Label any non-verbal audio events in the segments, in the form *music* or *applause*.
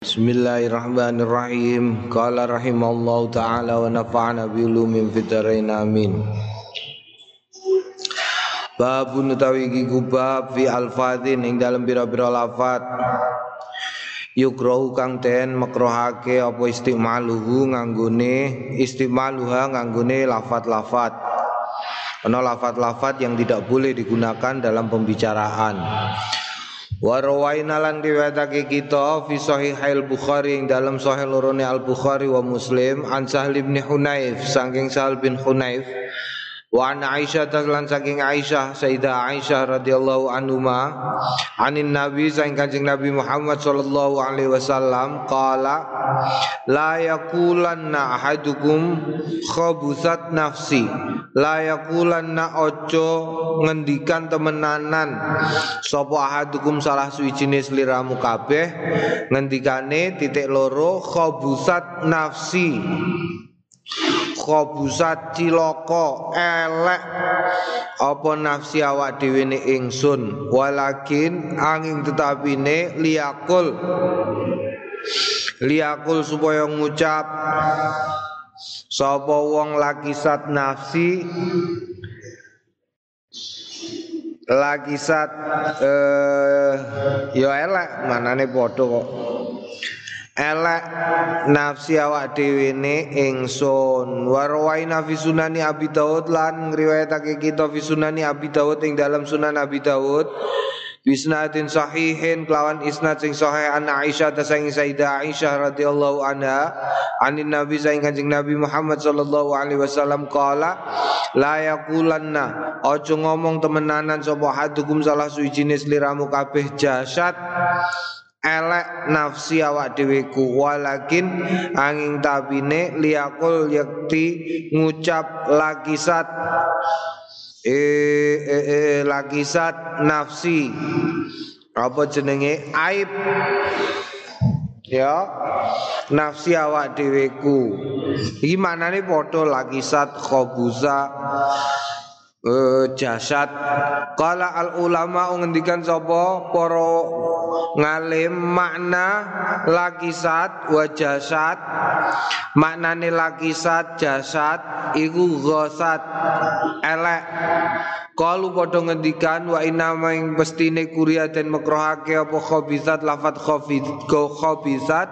Bismillahirrahmanirrahim. Qala rahimallahu taala wa nafa'ana bi ulumin fitarain amin. Babun utawi iki kubab fi alfadhin ing dalem pira-pira lafat. Yukrahu kang den makrohake apa istimaluhu nganggone istimaluha nganggone lafat-lafat. Ana lafat-lafat yang tidak boleh digunakan dalam pembicaraan. Wa rawaina lan riwayatake kita fi sahihail Bukhari ing dalam sahih lorone Al Bukhari wa Muslim an Sahal bin Hunayf saking Sahal bin Hunayf Wa an Aisyah lan saking Aisyah Sayyidah Aisyah radhiyallahu anhuma anin Nabi saking Kanjeng Nabi Muhammad sallallahu alaihi wasallam qala la yaqulanna ahadukum khabusat nafsi. La yaqulanna ojo ngendikan temenanan. Sapa ahadukum salah suci jenis liramu kabeh ngendikane titik loro khabusat nafsi khobusat ciloko elek. Apa nafsi awak dhewe ne ingsun? Walakin angin tetapine liakul liakul supaya ngucap. Sapa wong lakisat nafsi? Lakisat eh ya elek manane padha kok elek nafsi awak dhewe ne ingsun. Warwaina fi sunani Abi Daud lan ngriwayatake kita fi sunani Abi Daud ing dalam sunan Abi Daud Bisnadin sahihin kelawan isnad sing sahih an Aisyah ta sing Sayyidah Aisyah radhiyallahu anha. Anin Nabi saing Kanjeng Nabi Muhammad sallallahu alaihi wasallam qala la yaqulanna. Aja ngomong temenanan sapa hadukum salah suci jenis liramu kabeh jasad elek nafsi awak dheweku walakin angin tabine liakul yakti ngucap lakisat eh eh, eh lakisat nafsi. Apa jenenge? Aib. Ya nafsi awak dheweku iki manane padha lakisat khobusa uh, jasad. Kala al ulama ngendikan sapa? Para ngalim makna lakisat wa jasad maknane lakisat jasad iku ghasat elek. Kalu padha ngendikan wa inna maing pestine kuria den makrohake apa khabizat lafat khabid go khabizat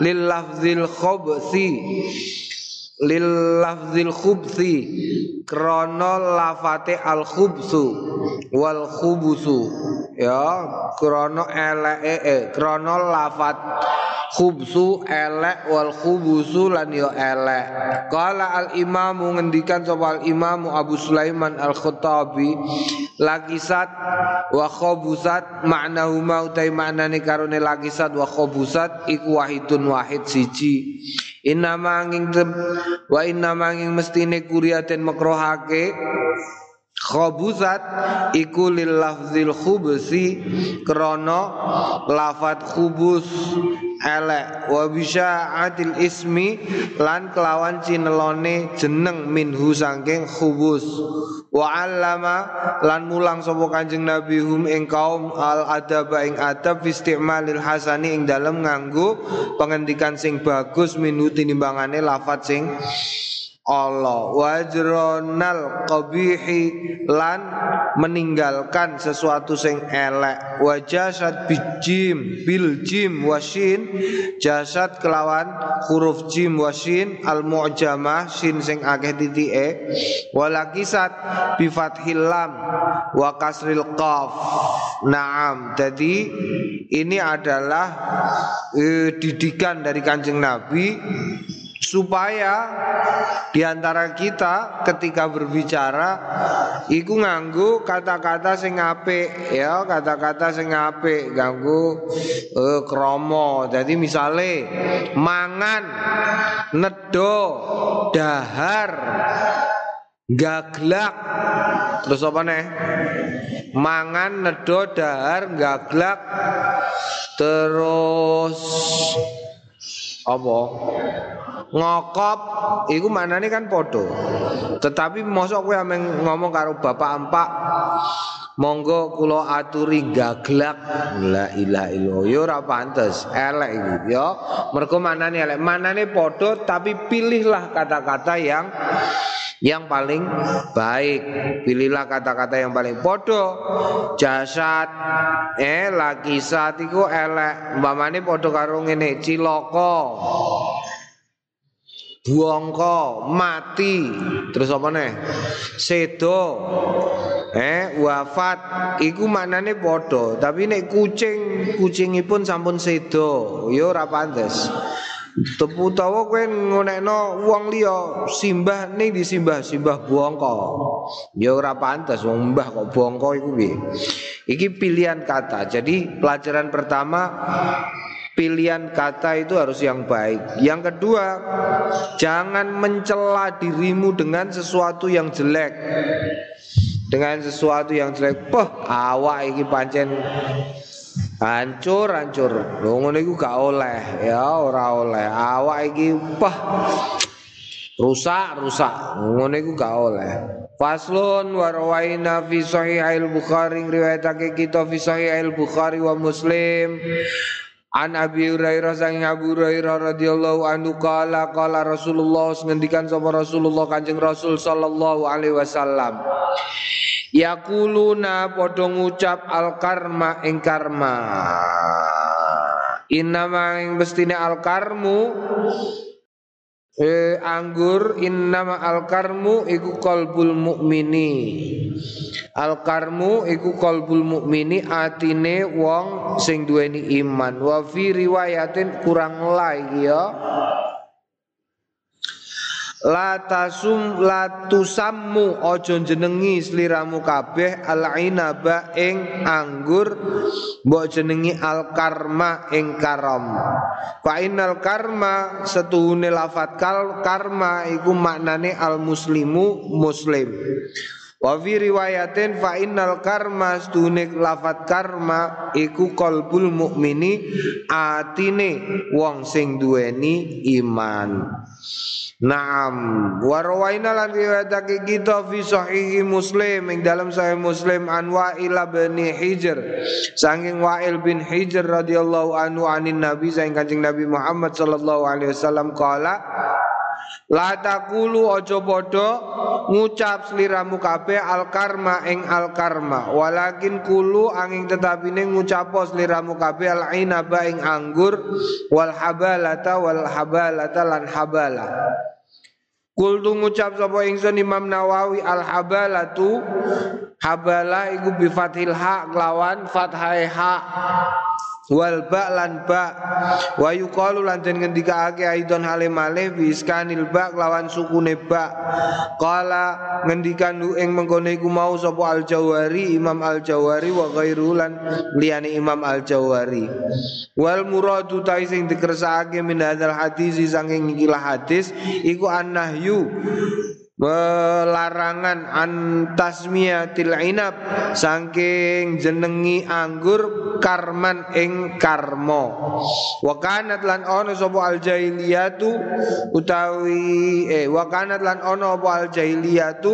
lil lafzil khabsi lil lafzil khubsi krono lafate al khubsu wal khubusu. Ya elek e krono lafat khubsu elek wal khubusu lan yo elek. Kala al imamu ngendikan sapa imamu Abu Sulaiman al Khattabi lakisat wa khobusat maknahuma utai maknane karone lakisat wa khobusat iku wahidun wahid siji. Inna manging wa inna manging mestine kuriaten makrohake Khobusat iku lil lafzil khubsi krono lafat khubus elek. Wa bisya'atil ismi lan kelawan cinelone jeneng minhu saking khubus wa allama lan mulang sapa kanjeng nabi hum ing kaum al adab ing adab istimalil hasani ing dalem nganggo pengendikan sing bagus minhu tinimbangane lafat sing Allah. Wajronal qabihi lan meninggalkan sesuatu sing elek. Wa jasad bijim bil jim wasin. Jasad kelawan huruf jim wasin. Al mu'jamah sin sing akeh titike. Walakisat bi fathil lam wa kasril qaf. Naam. Jadi ini adalah eh, didikan dari kanjeng Nabi supaya di antara kita ketika berbicara iku nganggu kata-kata sing apik ya kata-kata sing apik ganggu eh, kromo jadi misale mangan nedo dahar gaglak. Terus apa nih mangan nedo dahar gaglak. Terus apa? Ngokop iku manane kan podo tetapi mosok kowe ameng ngomong karo bapak empak Monggo kula aturi gaglak. La ilaha illallah. Yo ora pantes elek iku ya. Mergo manane elek. Manane padha tapi pilihlah kata-kata yang yang paling baik. Pilihlah kata-kata yang paling podo. Jasad. Eh lagi saat iku elek. Umpamane podo karo ngene ciloko. Buangko. Mati. Terus apa nih sedo. Eh wafat. Iku maknane podo. Tapi nek kucing kucingipun sampun sedo. Yo ora pantes Tepu tawa kowe ngonekno wong liya simbah ning disimbah simbah bongko. Ya ora pantes wong mbah kok bongko iku piye. Iki pilihan kata. Jadi pelajaran pertama pilihan kata itu harus yang baik. Yang kedua, jangan mencela dirimu dengan sesuatu yang jelek. Dengan sesuatu yang jelek, poh awak iki pancen hancur hancur. Lho ngono gak oleh, ya ora oleh. Awak iki pah rusak rusak. Ngono iku gak oleh. Faslun wa rawaina fi sahih al-Bukhari riwayatake kita fi sahih al-Bukhari wa Muslim An Abi Hurairah sang Abu Hurairah radhiyallahu anhu qala qala Rasulullah ngendikan sama Rasulullah Kanjeng Rasul sallallahu alaihi wasallam. Yakuluna padha ngucap al karma ing karma. Innama ing bestine al karmu Eh, anggur innama al karmu iku kolbul mukmini al karmu iku kolbul mukmini atine wong sing duweni iman. Wa fi riwayatin kurang lagi ya La tasum la tusammu ojo jenengi sliramu kabeh al inaba ing anggur mbok jenengi al karma ing karam. Fa innal karma setuhune lafat kal karma iku maknane al muslimu muslim. Wa fi riwayatin fa innal karma setuhune lafat karma iku qalbul mukmini atine wong sing duweni iman. Naam wa rawaina lan riwayatake kita fi sahih Muslim ing dalam sahih Muslim an Wa'il bin Hijr saking Wa'il bin Hijr radhiyallahu anhu anin Nabi saking Kanjeng Nabi Muhammad sallallahu alaihi wasallam qala La takulu ojo podo ngucap sliramu kabeh al karma ing al karma. Walakin kulu angin tetapine ngucapo sliramu kabeh al inaba ing anggur wal habalata wal habalata lan habala. Kultu ngucap sapa ingsun Imam Nawawi al habalatu habala iku bi fathil ha lawan fathai ha wal ba lan ba. Wa yuqalu lan den ngendikaake aidon hale malih bi iskanil ba lawan sukune ba. Qala ngendikan ing mengkono iku mau sapa al jawari imam al jawari wa ghairu lan liyane imam al jawari wal muradu ta sing dikersakake min hadzal hadis sanging ikilah hadis iku annahyu Melarangan antasmiyatil inab saking jenengi anggur karman ing karmo wakanat lan ono sapa al jahiliyatu utawi eh wakanat lan ono apa al jahiliyatu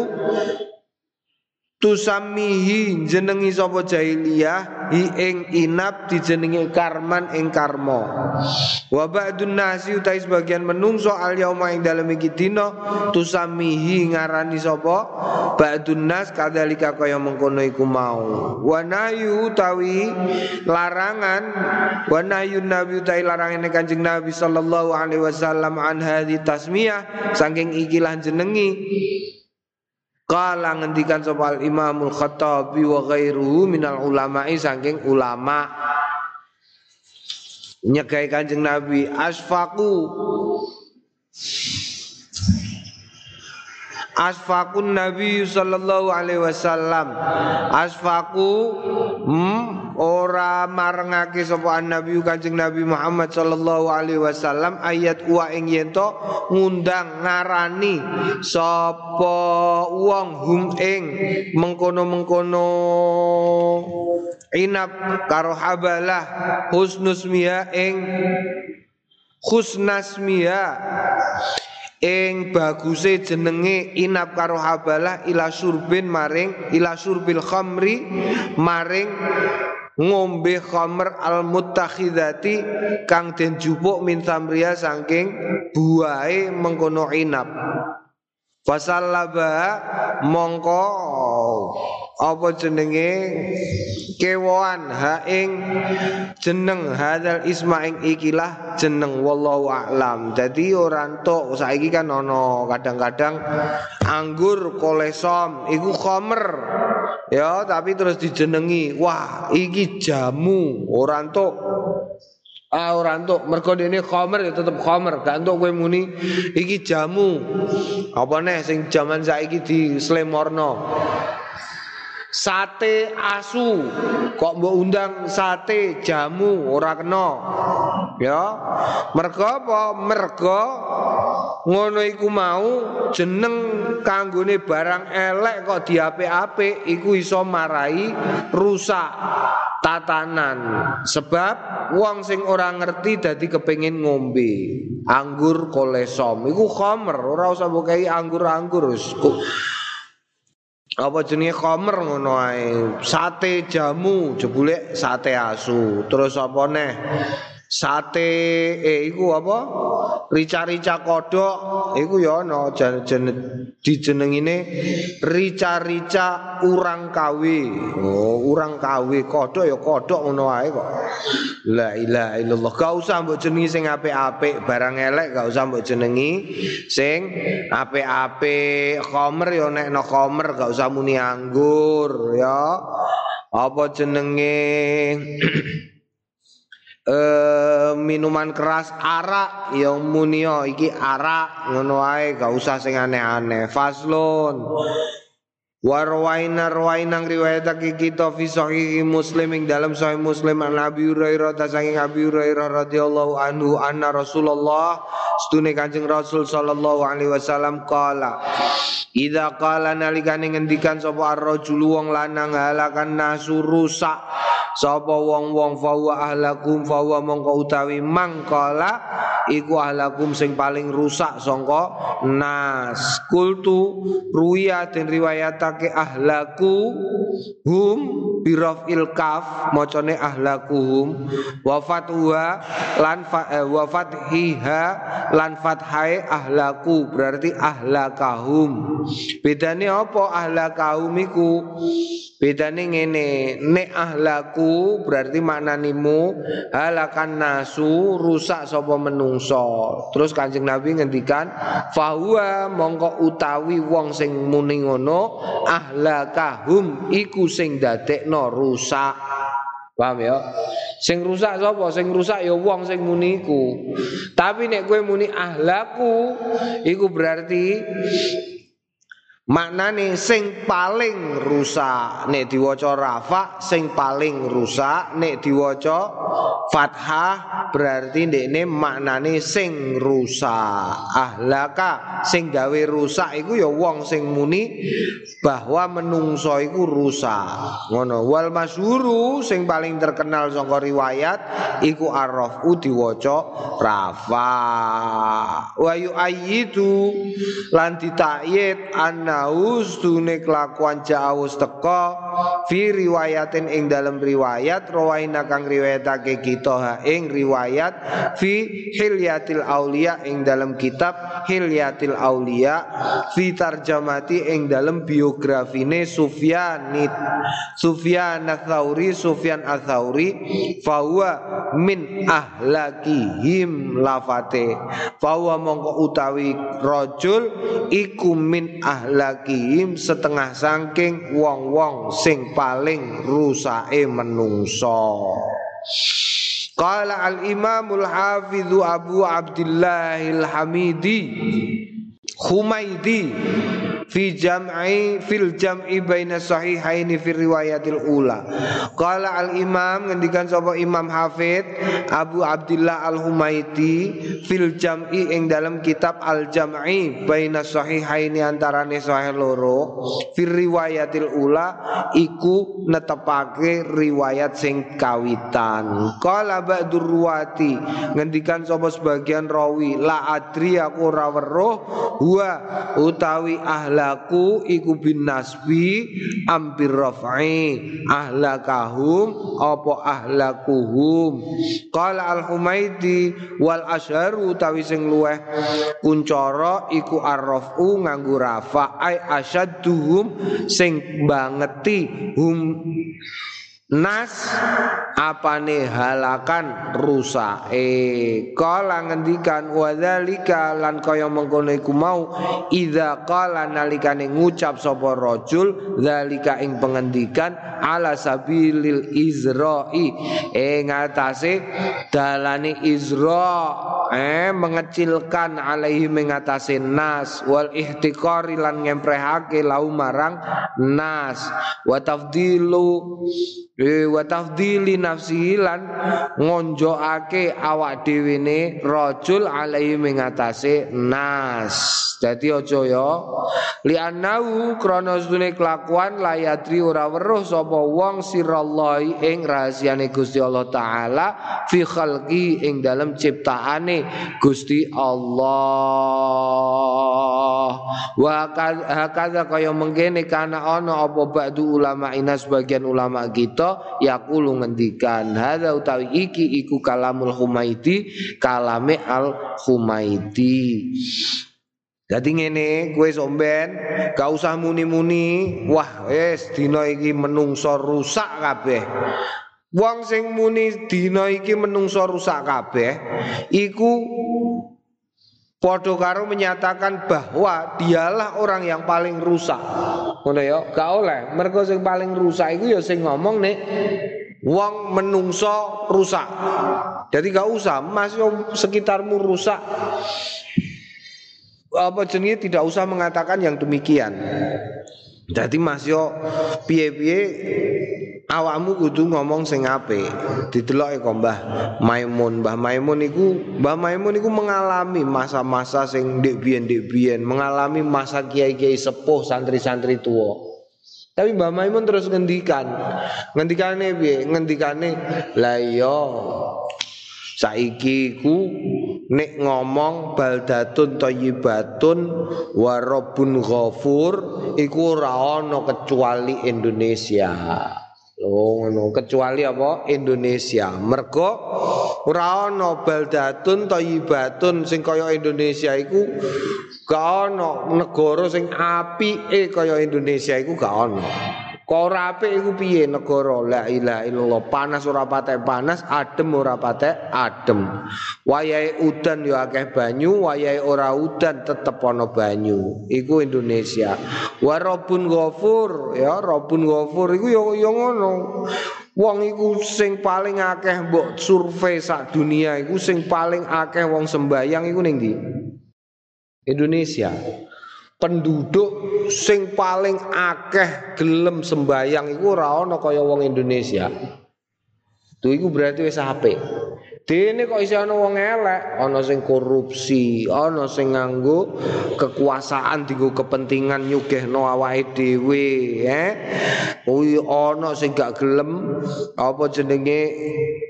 tusamihi jenengi sapa jahiliyah? Hi ing inap dijenengi karman ing karma. Wa ba'dun nasi utai sebagian menungso al yauma ing dalem iki tusamihi ngarani sapa? Ba'dun nas kadzalika kaya mengkono iku mau. Wa nayu utawi larangan wa nayu nabi utai larangan kanjeng nabi sallallahu alaihi wasallam an hadhi tasmiyah saking ikilah jenengi Kala ngendikan sopal Imamul Khattabi wa ghairuhu minal ulama'i saking ulama. Nyegai kanjeng Nabi asfaku Asfakun Nabi sallallahu alaihi wasallam. Asfaku hmm, ora marengake sapa Nabi Kanjeng Nabi Muhammad sallallahu alaihi wasallam. Ayat wa ing yento ngundang ngarani sapa wong hum ing mengkono-mengkono inap karo habalah husnusmia ing husnasmia ing baguse jenenge inap karo habalah ila surbin maring ila surbil khamri maring ngombe khamr al muttakhidati kang den jupuk min samria saking buahe mengkono inap. Fasallaba mongko apa jenenge? Kewoan. Ha ing jeneng. Hadal isma ing ikilah jeneng. Wallahu a'lam. Dadi ora entuk. Saiki kan ana kadang-kadang anggur kolesom. Iku khomer. Ya, tapi terus dijenengi, wah iki jamu. Ora entuk. Ah ora entuk, mergo dene khamer ya tetep khamer, gak entuk kowe muni. Iki jamu. Apa neh sing jaman saiki di slemorno. Sate asu, kok mbok undang sate jamu ora kena. Ya. Mergo apa? Mergo ngono iku mau jeneng kanggone barang elek kok diapik-apik iku iso marai rusak tatanan sebab wong sing ora ngerti dadi kepengin ngombe anggur kolesom iku khamer ora usah bukai anggur-anggur apa jenenge khamer ngono sate jamu jebule sate asu. Terus apa neh sate eh iku apa? Rica-rica kodok iku ya ana jen, jen, dijenengine rica-rica urang kawe oh urang kawe kodok ya kodok ngono ae kok. La ilaha illallah. Gak usah mbok jenengi sing apik-apik. Barang elek gak usah mbok jenengi sing apik-apik. Khomer ya nek no khomer. Gak usah muni anggur ya. Apa jenenge *clears throat* eh, minuman keras arak. Yang munio iki arak. Ngono ae gak usah sing aneh-aneh. Faslun. Warwaina rawaina riwayatake kita fi sahih Muslim ing dalam sahih Muslim an Abi Hurairah ta saking Abi Hurairah radhiyallahu anhu anna Rasulullah stune Kanjeng Rasul sallallahu alaihi wasallam qala Idza qala nalikane ngendikan sapa ar-rajulu wong lanang halakan nasu rusak sapa wong-wong fawa ahlakum fawa mongko utawi mangkala iku ahlakum sing paling rusak sangka nas. Kultu ruya den riwayatake ahlaku hum birafil kaf macane ahlakuhum wafat wa lan fa, eh, wafat hiha lan fathai ahlaku berarti ahlakahum. Bedane apa ahlakahum iku? Bedane ngene nek ahlaku iku berarti maknanimu halakan nasu rusak sapa menungso. Terus Kanjeng Nabi ngendikan fahuwa mongko utawi wong sing muni ngono ahlakahum iku sing dadekno rusak. Paham ya? Sing rusak sapa? Sing rusak ya wong sing muni iku. Tapi nek kowe muni ahlaku iku berarti Maknane sing paling rusak nek diwaca rafa sing paling rusak nek diwaca fathah berarti ndekne maknane sing rusak. Ahlaka sing gawe rusak iku ya wong sing muni bahwa menungso iku rusak. Ngono wal masyhuru sing paling terkenal saka riwayat iku arrafu diwaca rafa wa yu'ayyidu lan ditakyid anna jaus tune kelakuan jaus teko fi riwayatin ing dalam riwayat rawaina kang riwayatake kita ha ing riwayat fi hilyatil aulia ing dalam kitab hilyatil aulia fi tarjamati ing dalam biografine Sufyanit Sufyan Atsauri Sufyan Atsauri fahuwa min ahlakihim lafate fahuwa mongko utawi rojul iku min ahlak lakihim setengah sangking wong-wong sing paling rusake menungso. Qala al-Imamul Hafidhu Abu Abdullah Al-Hamidi Humaidi fi jam'i fil jam'i baina sahihaini fi riwayatil ula. Qala al imam ngendikan sapa imam hafid Abu Abdullah al Humaiti fil jam'i ing dalam kitab al jam'i baina sahihaini antarane sahih loro fi riwayatil ula iku netepake riwayat sing kawitan. Qala ba'dur ruwati ngendikan sapa sebagian rawi la adri aku ora weruh wa utawi ahlaku iku bin nasbi ampir raf'i. Ahlakahum apa ahlakuhum? Qala al humaidi wal asharu utawi sing luweh. Kuncara iku arrafu nganggo rafa ai asyadduhum sing bangeti hum Nas apane halakan rusak? Eh kala ngendikan wadzalika lan kaya mengkono iku mau idza qala nalikane ngucap sapa rajul zalika ing pengendikan ala sabilil izra'i. Eh ngatasé dalane izra eh mengecilkan alaihi mengatasi nas wal ihtiqari lan ngemprehake lau marang nas. Wa tafdilu Eh wa tafdili lan awak dhewe ne rajul alaihi mengatasi nas. Dadi aja ya. Li annahu krana sedune kelakuan layatri ora weruh sapa wong sirallahi ing rahasiane Gusti Allah taala fi khalqi ing dalam ciptaane Gusti Allah. Wa hakadha kaya mengkene kana ana apa ba'du ulama ina sebagian ulama kita yaqulu ngendikan hadza utawi iki iku kalamul Humaidi kalame al Humaidi. Jadi ngene kowe somben gak usah muni-muni wah wis dina iki menungso rusak kabeh. Wong sing muni dina iki menungso rusak kabeh iku Podo karo menyatakan bahwa dialah orang yang paling rusak. Ngono ya, gak oleh. Mergo sing paling rusak iku ya sing ngomong nek wong menungso rusak. Jadi gak usah, Mas yo sekitarmu rusak. Apa jenenge tidak usah mengatakan yang demikian. Jadi Mas yo piye-piye awakmu kudu ngomong sing apik. Dideloke kok Mbah Maimun. Mbah Maimun iku Mbah Maimun iku mengalami masa-masa sing ndek biyen-ndek biyen, mengalami masa kiai-kiai sepuh, santri-santri tua. Tapi Mbah Maimun terus ngendikan. Ngendikane piye? Ngendikane la iya saiki ku nek ngomong baldatun thayyibatun wa rabbun ghafur iku ora ana kecuali Indonesia. Loh ngono kecuali apa Indonesia. Mergo ora ana baldatun thayyibatun sing kaya Indonesia iku gak ana negara sing apike kaya Indonesia iku gak ana. Kok apik iku piye? Negara la ilaha illallah. Panas ora patek panas adem ora patek adem. Wayahe udan ya akeh banyu wayahe ora udan tetep ana banyu. Iku Indonesia. Wa rabbun ghafur ya rabbun ghafur iku ya ya ngono. Wong iku sing paling akeh mbok survei sak dunia iku sing paling akeh wong sembayang iku ning ndi? Indonesia penduduk sing paling akeh gelem sembayang iku ora ana kaya wong Indonesia. Tuh iku berarti wis apik. Dene kok isih ana wong elek, ana sing korupsi, ana sing nganggo kekuasaan dienggo kepentingan nyugihno awake dhewe, eh. Kuwi ana sing gak gelem apa jenenge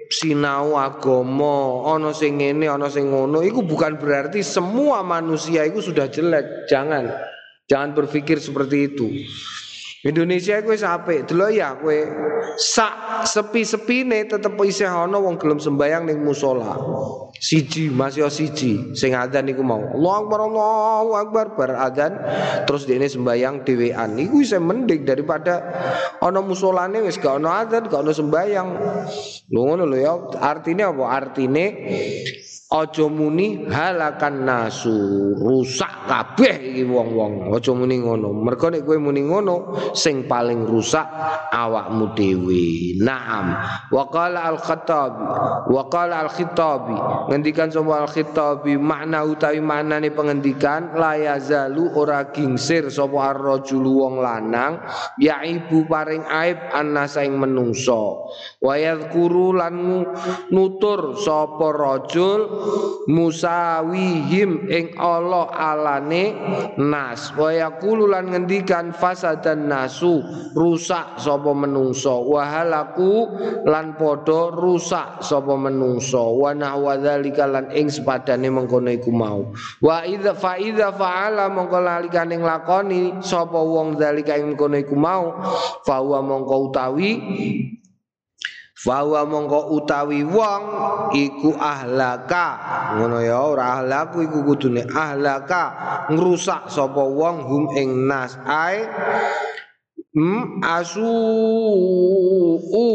sinau agama, ana sing ngene, ana sing ngono. Iku bukan berarti semua manusia itu sudah jelek. Jangan. Jangan berpikir seperti itu. Indonesia kowe apik, delok ya kowe sak sepi-sepine tetep isih ana wong gelem sembayang ning musala. Siji, masih siji sing adzan niku mau. Allahu Akbar, Allahu Akbar bar adzan terus dene sembayang dhewean. Iku isih mending daripada ana musolane wis gak ana adzan, gak ana sembayang. Lho ngono lho ya. Artine apa? Artine Aja muni halakan nasu, rusak kabeh iki wong-wong. Aja muni ngono. Mergo nek kowe muni ngono, sing paling rusak awakmu dhewe. Naam. Wa qala al-Khattabi, wa qala al-Khittabi, ngendikan sapa al-Khittabi makna utawi maknane pengendikan la yazalu ora gingsir sapa ar-rajul wong lanang ya ibu paring aib annasa ing menungso. Wa yadhkuru lan nutur sapa rajul musawihim ing Allah alane nas wa yaqulu lan ngendikan fasadan nasu rusak sapa menungso wahalaku lan padha rusak sapa menungso wa nahwa dzalika lan ing sepadane mengkono iku mau. Wa idza fa idza fa'ala mongko lalikane nglakoni sapa wong dzalika ing mengkono iku mau. Fa mongko utawi Fawa mongko utawi wong iku ahlaka. Ngono ya ora ahlaku iku kudune ahlaka. Ngrusak sapa wong hum ing nas ai Hmm, asu u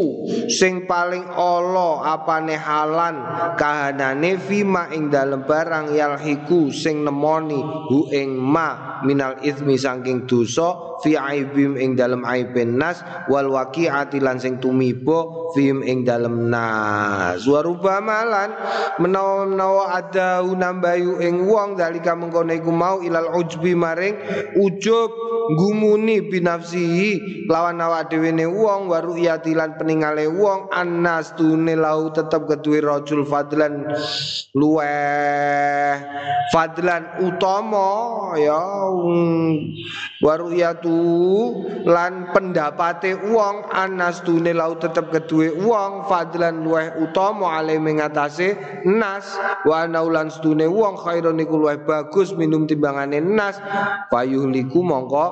sing paling ala apane halan kahanane fima ing dalem barang yalhiku sing nemoni hu ing ma minal ismi saking dosa fi aibim ing dalem aiben nas wal waqi'ati lan sing tumiba fihim ing dalem nas. Wa rubamalan menawa-menawa ada nambayu ing wong dalika mengkono iku mau ilal ujbi maring ujub gumuni binafsihi lawan awak dhewe ne wong waru lan peningale wong annas tune lau tetep keduwe rajul fadlan luweh. Fadlan utama ya waru lan pendapate wong annas tune lau tetep keduwe wong fadlan luweh utama ale mengatase nas. Wa naulan stune wong khairon iku luweh bagus minum timbangane nas. Fayuhliku mongko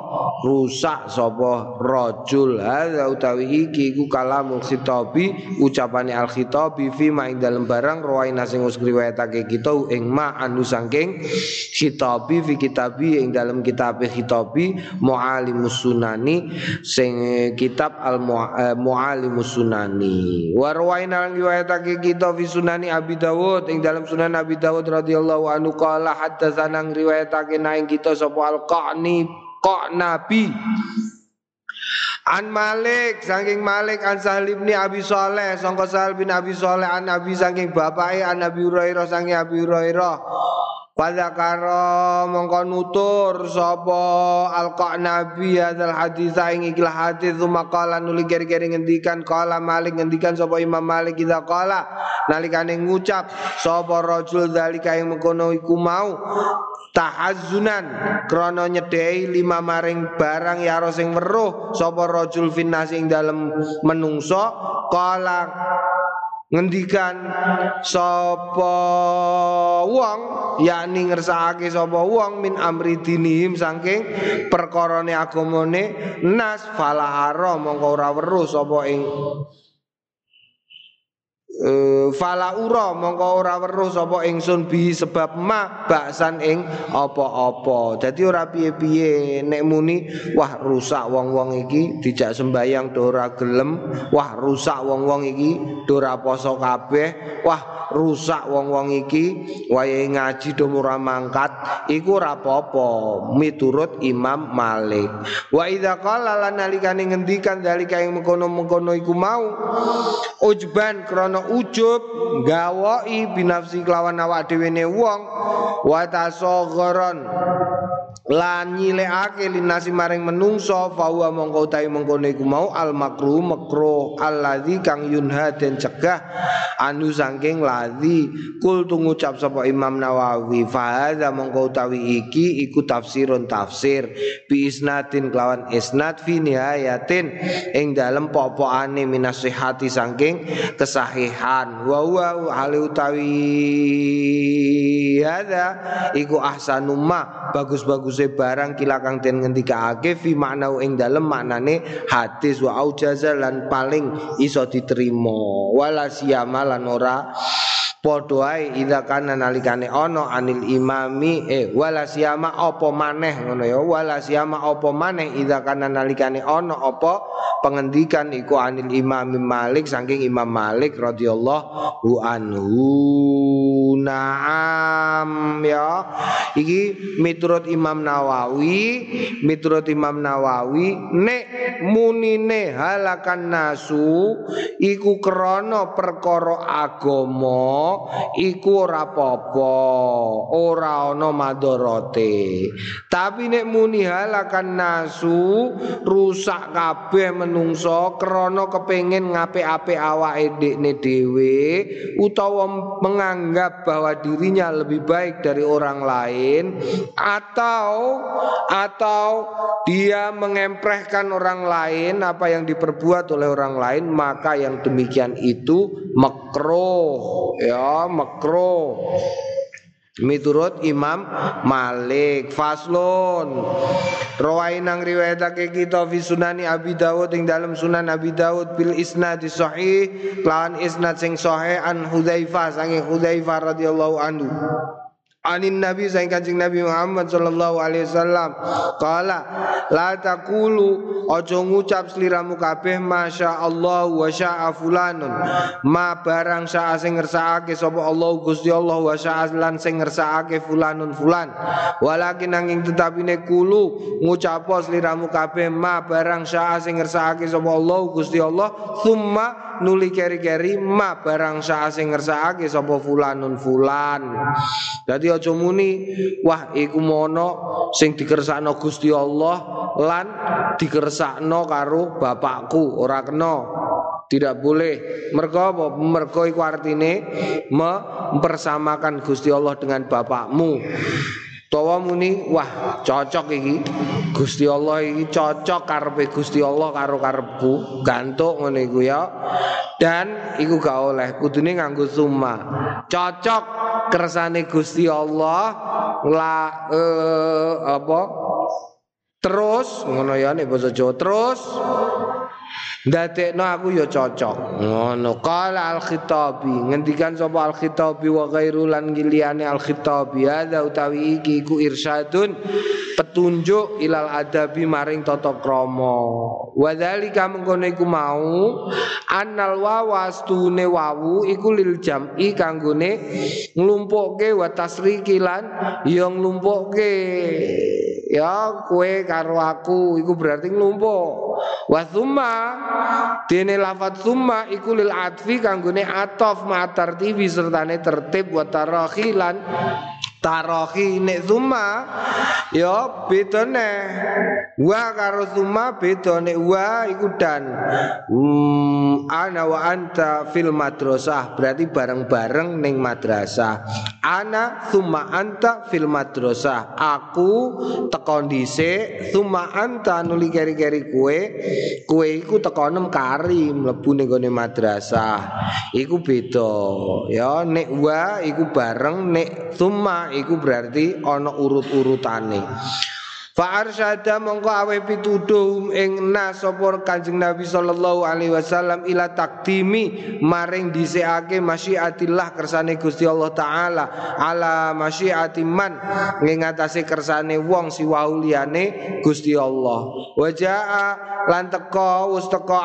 rusak sapa rajul. Hadza utawi iki iku kalamul khitabi ucapane al khitabi fi ma ing dalem barang rawaina sing wis riwayatake kita ing ma anu saking khitabi fi kitabi ing dalem kitab khitabi muallimus sunani sing kitab al eh, muallimus sunani. Wa rawaina riwayatake kita fi sunani Abi Dawud ing dalam sunan Abi Dawud radhiyallahu anhu qala haddatsana riwayatake naing kita sapa al-qani kok nabi An Malik saking Malik an Sahal bin Abi Saleh sangka Sahal bin Abi Saleh an Nabi saking bapake an Nabi Hurairah saking Abi Hurairah pada karo mongko nutur sapa alqa nabi hadzal hadis ing ikilah hadis maqala nuli keri-keri ngendikan kala Malik ngendikan sapa Imam Malik kita kala nalikane ngucap sapa rajul zalika ing mengkono iku mau tahazzunan krana nyedhei lima maring barang ya sing weruh sapa rajul finnas ing dalem menungso kala ngendikan sapa wong yakni ngersakake sapa wong min amri dinihim saking perkarane agamane nas fala mongko ora weruh sapa ing Uh, fala ura mongko ora weruh sapa ingsun bi sebab ma baksan ing apa-apa. Dadi ora piye-piye nek muni wah rusak wong-wong iki dijak sembayang do ora gelem, wah rusak wong-wong iki do ora poso kabeh, wah rusak wong-wong iki wayahe ngaji do ora mangkat, iku ora apa-apa miturut Imam Malik. Wa idza qala lan nalikane ngendikan dalika ing mengkono-mengkono iku mau ujban krana ujub gawai binafsi kelawan awak dhewe ne wong wa tasagharan lan nyilekake linasi maring menungso fawa mongko utawi mengkono iku mau al makruh makruh alladzi kang yunha den cegah anu saking ladzi kul ngucap sapa Imam Nawawi fa hadza mongko utawi iki iku tafsirun tafsir bi isnatin kelawan isnad fi nihayatin ing dalem pokokane minasihati saking kesahihan wa huwa hale utawi hadza iku ahsanumma bagus-bagus baguse barang kilakang den ngendikake fi makna ing dalem maknane hadis wa aujaza lan paling iso diterima. Wala siyama lan ora padha ae idza kana nalikane ana anil imami eh wala siyama apa maneh ngono ya wala siyama apa maneh idza kana nalikane ana apa pengendikan iku anil imami Malik saking Imam Malik radhiyallahu anhu Naam ya. Iki miturut Imam Nawawi, miturut Imam Nawawi nek munine halakan nasu iku krana perkara agama iku ora apa-apa, ora ana madharate. Tapi nek muni halakan nasu rusak kabeh menungso krana kepengin ngapik-apik awake dekne dhewe utawa menganggap bahwa dirinya lebih baik dari orang lain atau atau dia mengemprehkan orang lain apa yang diperbuat oleh orang lain maka yang demikian itu makro ya makro Miturut Imam Malik Faslun. Rawainang riwayatake kita fi sunani Abi Dawud ing dalam sunan Abi Dawud bil isnad sahih lawan isnad sing sahih an Hudzaifah sange Hudzaifah radhiyallahu anhu Anin Nabi saing Kanjeng Nabi Muhammad sallallahu alaihi wasallam. Qala la taqulu aja ngucap sliramu kabeh masya Allah wa syaa fulanun. Ma barang syaa sing ngersakake sapa Allah Gusti Allah wa syaa lan sing ngersakake fulanun fulan. Walakin nanging tetapine kulu ngucap sliramu kabeh ma barang syaa sing ngersakake sapa Allah Gusti Allah summa nuli keri-keri ma barang syaa sing ngersakake sapa fulanun fulan. Dadi aja muni wah iku mono sing dikersakno Gusti Allah lan dikersakno karo bapakku ora kena. Tidak boleh. Apa? Mergo iku artine mempersamakan Gusti Allah dengan bapakmu Tawa muni wah cocok iki. Gusti Allah iki cocok karepe Gusti Allah karo karepku. Gantuk ngene iku ya. Dan iku gak oleh kudune nganggo summa. Cocok kersane Gusti Allah la eh, apa? Terus ngono ya nek basa Jawa terus Ndadekno aku ya cocok. Ngono. Qala al-Khitabi, ngendikan sapa al-Khitabi wa ghairu giliane al-Khitabi, ada utawi iki iku irsyadun petunjuk ilal adabi maring tata krama. Wa dzalika mengkono iku mau annal wawastune wawu iku lil jam'i kanggone nglumpukke wa tasriki lan ya nglumpukke. Ya kue karo aku iku berarti nglumpuk. Wa tsumma dene lafat tsumma iku lil atfi kanggone atof ma tartibi sertane tertib wa tarakhilan tarohi nek summa ya beda neh wa karo summa beda nek wa iku dan hmm, ana wa anta fil madrasah. Berarti bareng-bareng ning madrasah. Ana summa anta fil madrasah. Aku tekon dhisik summa anta nuli keri-keri kue. Kue iku tekonem kari mlebu ning gone madrasah. Iku beda ya nek wa iku bareng nek summa iku berarti ana urut-urutane Fa arsyada mongko awe pituduh ing nas Kanjeng Nabi sallallahu alaihi wasallam ila takdimi maring dhisikake masyiatillah kersane Gusti Allah taala ala masyiati man ngatasi kersane wong siwau liyane Gusti Allah. Wa jaa lan teka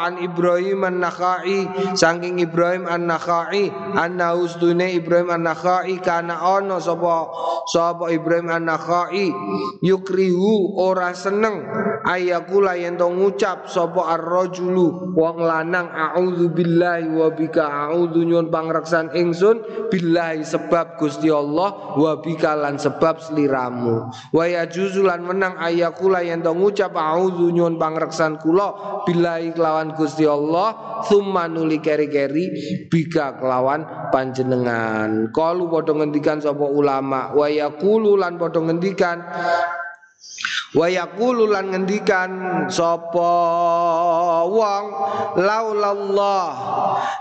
an Ibrahim an-Nakhai saking Ibrahim an-Nakhai anna ustune Ibrahim an-Nakhai kana ono sapa sapa Ibrahim an-Nakhai yukrihu ora seneng. Ayakula yen to ngucap sapa ar-rajulu wong lanang a'udzu billahi wa bika. A'udzu nyuwun pangreksan ingsun billahi sebab Gusti Allah wa bika lan sebab sliramu wa yajuzu lan menang ayakula yen to ngucap a'udzu nyuwun pangreksan kula billahi kelawan Gusti Allah summa nuli keri-keri bika kelawan panjenengan. Kalu padha ngendikan sapa ulama wa yaqulu lan padha ngendikan Wa yaqulu lan ngendikan sapa wong laulallah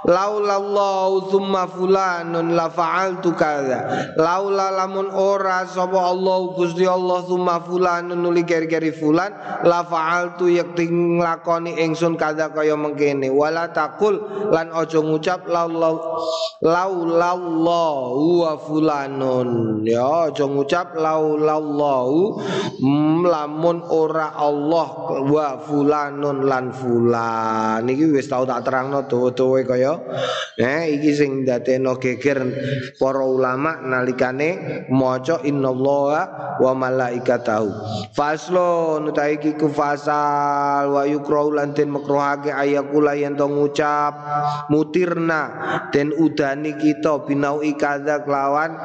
laulallah tsumma fulanun la fa'altu kadza laula lamun ora sapa Allah Gusti Allah tsumma fulanun nuli keri-keri fulan la fa'altu yakti nglakoni ingsun kadza kaya mengkene. Wala takul lan aja ngucap laulallahu wa fulanun. Ya aja ngucap laulallahu mm, lamun ora Allah wa fulanun lan fulan. Niki wis tau tak terangno tuwa-tuwa kaya. Eh iki sing dadekno geger para ulama nalikane maca innallaha wa malaikatahu. Faslo nutai iki ku fasal wa yukrau lan den makruhake ayakula yen to ngucap mutirna den udani kita binau ikadza kelawan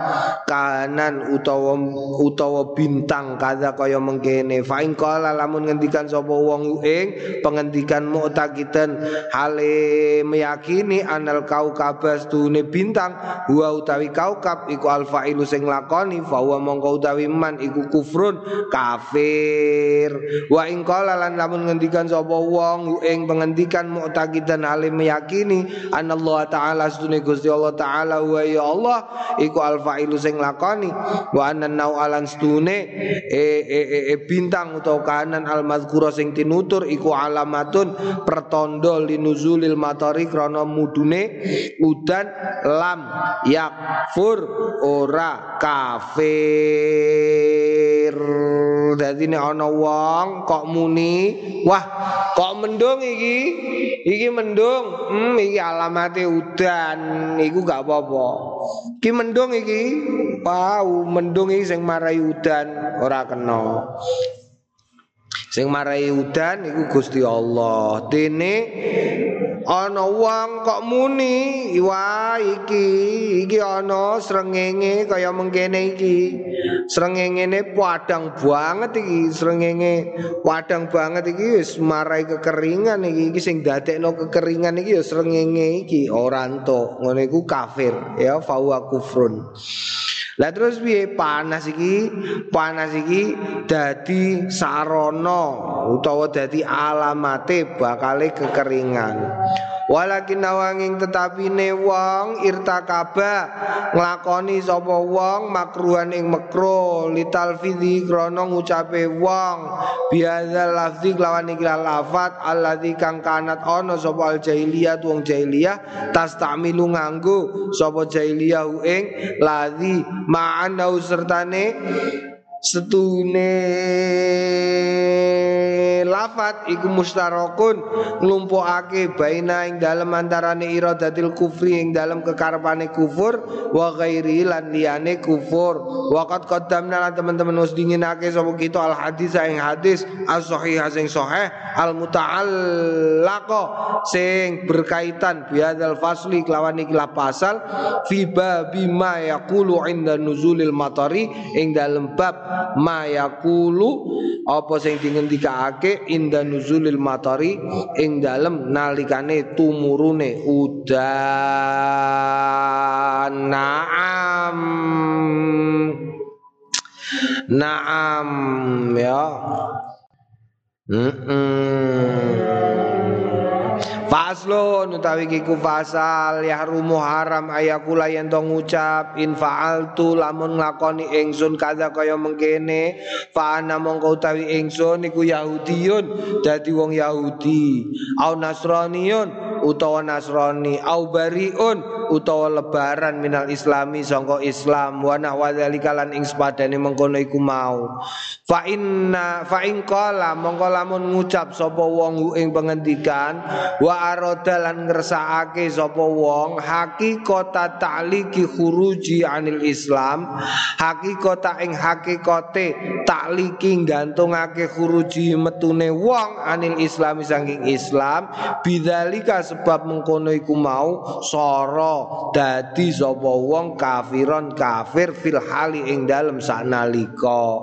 kahanan utawa utawa bintang kada kaya mengkene fa in qala lamun ngendikan sapa wong ing pengendikan mu'taqidan hale meyakini anal kaukabas tune bintang. Wa utawi kaukab iku alfailu sing lakoni fa wa mongko utawi man iku kufrun kafir. Wa ing qala lan lamun ngendikan sapa wong ing pengendikan mu'taqidan hale meyakini anallahu taala stune Gusti Allah taala wa ya Allah iku alfailu sing lakoni wa anna alan stune e, e, e, e bintang utawa kahanan al mazkura sing tinutur iku alamatun pertondo linuzulil matari krana mudune udan lam yakfur ora kafir dadi nek ana wong kok muni wah kok mendung iki? Iki mendung hmm iki alamate udan iku gak apa-apa. Iki mendung iki? Wow mendung iki sing marai udan ora kena Sing marai udan iku Gusti Allah. Dene ana wong kok muni, wah iki iki ana srengenge kaya mengkene iki. Srengengene padang banget iki, srengenge padang banget iki wis marai kekeringan iki. Iki sing dadekno kekeringan iki ya srengenge iki ora entuk. Ngono iku kafir ya fa kufrun. Lah terus piye panas iki? Panas iki dadi sarana utawa dadi alamate bakale kekeringan. Walakin nawanging tetapi ne wong irtakaba nglakoni sapa wong makruhan ing makro litalfidhi krana ngucape wong. Biadzal lafzi lawan iki lafat alladzi kang kanat ana sapa al jahiliyah wong jahiliyah tastamilu nganggo sapa jahiliyah ing ladzi ma'anau sertane setune lafat iku mustarakun nglumpukake baina ing dalem antarane iradatil kufri ing dalem kekarepane kufur wa ghairi lan liyane kufur. Waqat qaddamna lan teman-teman wis dinginake sapa kita al hadis ing hadis as sahih sing sahih al muta'allaqa sing berkaitan biadzal fasli kelawan iki pasal fi babi ma yaqulu inda nuzulil matari ing dalem bab mayakulu apa sing dingendikake? Inda nuzulil matari ing dalem nalikane tumurune udan. Naam. Naam ya. Mm -mm. Faslun utawi kiku fasal yahrumu haram ayakula yen to ngucap in fa'altu lamun nglakoni ingsun kada kaya mengkene fa ana mongko utawi ingsun iku Yahudiyun. Dadi wong Yahudi. Au Nasraniyun utawa Nasrani au bariun utawa lebaran minal islami sangka Islam. Wa nahwadzalika lan ing sepadane mengkono iku mau. Fa inna fa in qala mongko lamun ngucap sapa wong ing pengendikan wa aroda lan ngersakake sapa wong hakikata ta'liki khuruji anil Islam hakikata ing hakikate ta'liki gantungake khuruji metune wong anil Islam saking Islam bidzalika sebab mengkono iku mau sara dadi sapa wong kafiron kafir fil hali ing dalem sanalika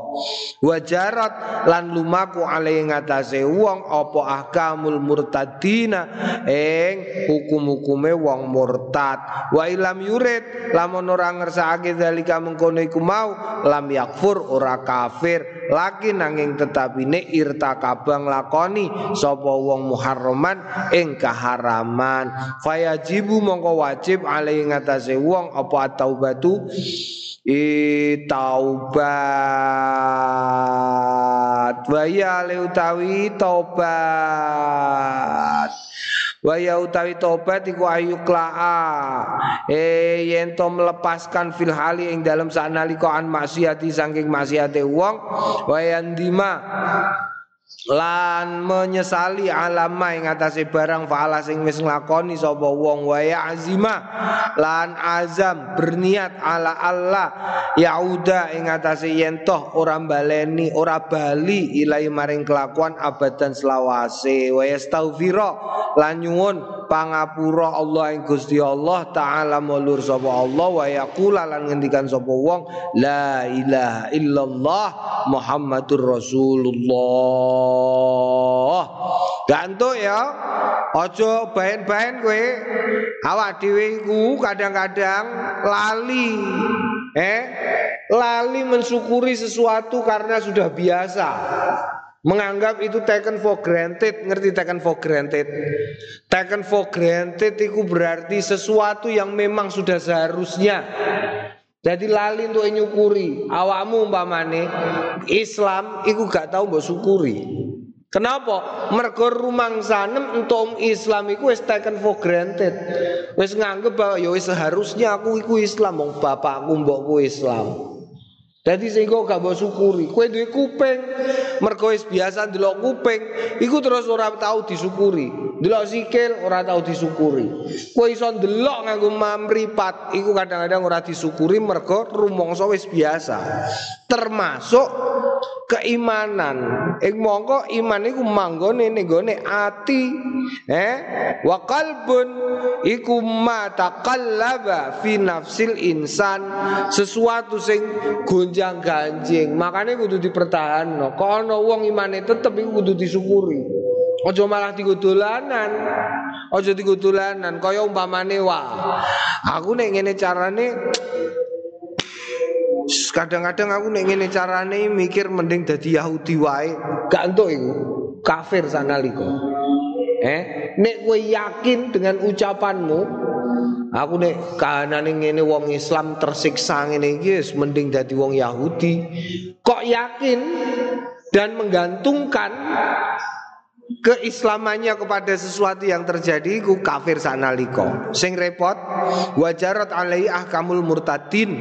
wajarat lan lumaku ale ngatasé wong apa ahkamul murtadina ing hukum-hukume wong murtad. Wa ilam yurid lamun ora ngersakake zalika mengkono iku mau lam yakfur ora kafir laki nanging tetapine irtakabang lakoni sapa wong muharraman ing kaharaman. Fayajibu mongko wajib alai ngatasé wong apa taubatu i taubat wa ya utawi taubat Wa ya utawi tobat iku ayu klaa. Eh yen to melepaskan fil hali ing dalam sanalika an maksiati saking maksiate wong wa yandima lan menyesali alama ing atase barang faala sing wis nglakoni sapa wong wa azima. Lan azam berniat ala Allah yauda ing atase yen toh ora baleni ora bali ilai maring kelakuan abadan selawase. Wa yastaghfira lan nyuwun pangapura Allah ing Gusti Allah taala mulur sapa Allah wa yaqula lan ngendikan sapa wong la ilaha illallah Muhammadur Rasulullah Allah. Gantuk ya. Ojo bahan-bahan kowe. Awak dhewe iku kadang-kadang lali. Eh, lali mensyukuri sesuatu karena sudah biasa. Menganggap itu taken for granted, ngerti taken for granted? Taken for granted itu berarti sesuatu yang memang sudah seharusnya jadi lali untuk nyukuri. Awakmu umpamane Islam iku gak tahu mbok syukuri. Kenapa? Mergo rumangsanem entuk Islam iku wis taken for granted. Wis nganggep bahwa ya wis seharusnya aku iku Islam wong bapakku mbokku Islam. Jadi sehingga gak mau syukuri. Kue duwe kuping, mergo wis biasa ndelok kuping, iku terus ora tahu disyukuri. Ndelok sikil ora tahu disyukuri. Kue iso ndelok nganggo mamripat, iku kadang-kadang ora disyukuri mergo rumangsa wis biasa. Termasuk keimanan. Ing mongko iman iku manggone ning ati. Eh? Wa qalbun iku ma taqallaba fi nafsil insan sesuatu sing gonjang ganjing. Makanya kudu dipertahanno. Kok ana wong imane tetep iku kudu disyukuri. Ojo malah digo. Ojo digo dolanan kaya umpamane wah. Aku nek ngene carane *tsk* kadang-kadang aku nek ngene carane mikir mending dadi Yahudi wae, gak entuk iku. Kafir sanalika. Eh, nek kowe yakin dengan ucapanmu, aku nek kahanane ngene wong Islam tersiksa ngene iki mending dadi wong Yahudi. Kok yakin dan menggantungkan keislamannya kepada sesuatu yang terjadi ku kafir sanaliko sing repot wajarat alai ahkamul murtadin.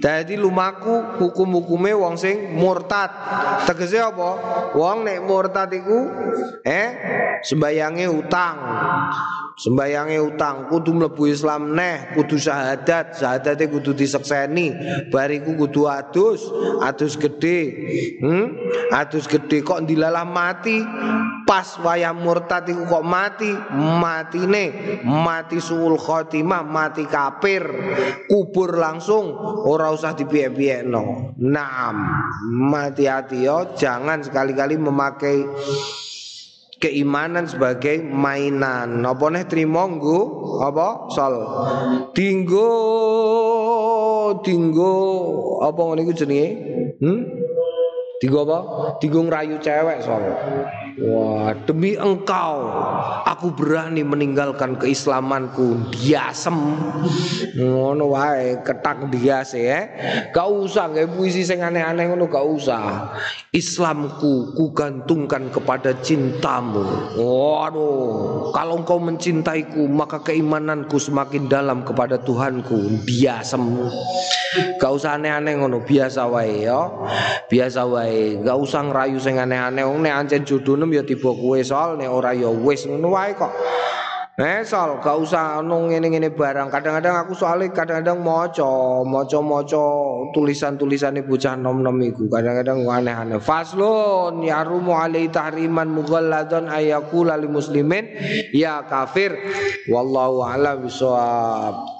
Jadi lumaku hukum-hukume wong sing murtad. Tegese apa? Wong nek murtad iku eh sembayange utang sembayange utang kudu mlebu Islam neh kudu syahadat. Syahadate kudu disekseni bariku kudu adus. Adus gede hmm? adus gede kok dilalah mati? Pas wayah murtad iku kok mati? Matine mati suul khotimah mati kafir. Kubur langsung ora usah dipiye-piyekno naam mati hati yo jangan sekali-kali memakai keimanan sebagai mainan. Apa nih trimo nggo apa sol? Dinggo dinggo apa ngene iku jenenge? Hmm? Dinggo apa? Dinggo ngerayu cewek sol. Wah, demi engkau aku berani meninggalkan keislamanku. Diasem. Ngono wae, ketak dias ya. Gak usah kayak puisi sing aneh-aneh ngono gak usah. Islamku kugantungkan kepada cintamu. Waduh, kalau engkau mencintaiku maka keimananku semakin dalam kepada Tuhanku. Diasem. Gak usah aneh-aneh ngono, biasa wae ya. Biasa wae, gak usah ngerayu sing aneh-aneh. Nek ancen jodohmu ya tiba kowe soal nek ora ya wis ngono wae kok. Eh soal gak usah ono ngene-ngene barang. Kadang-kadang aku soalnya kadang-kadang maca, maca-maca tulisan-tulisane bocah nom-nom iku. Kadang-kadang aneh-aneh. Faslun yarumu alai tahriman mughalladun ayakula lil muslimin ya kafir. Wallahu a'lam bishawab.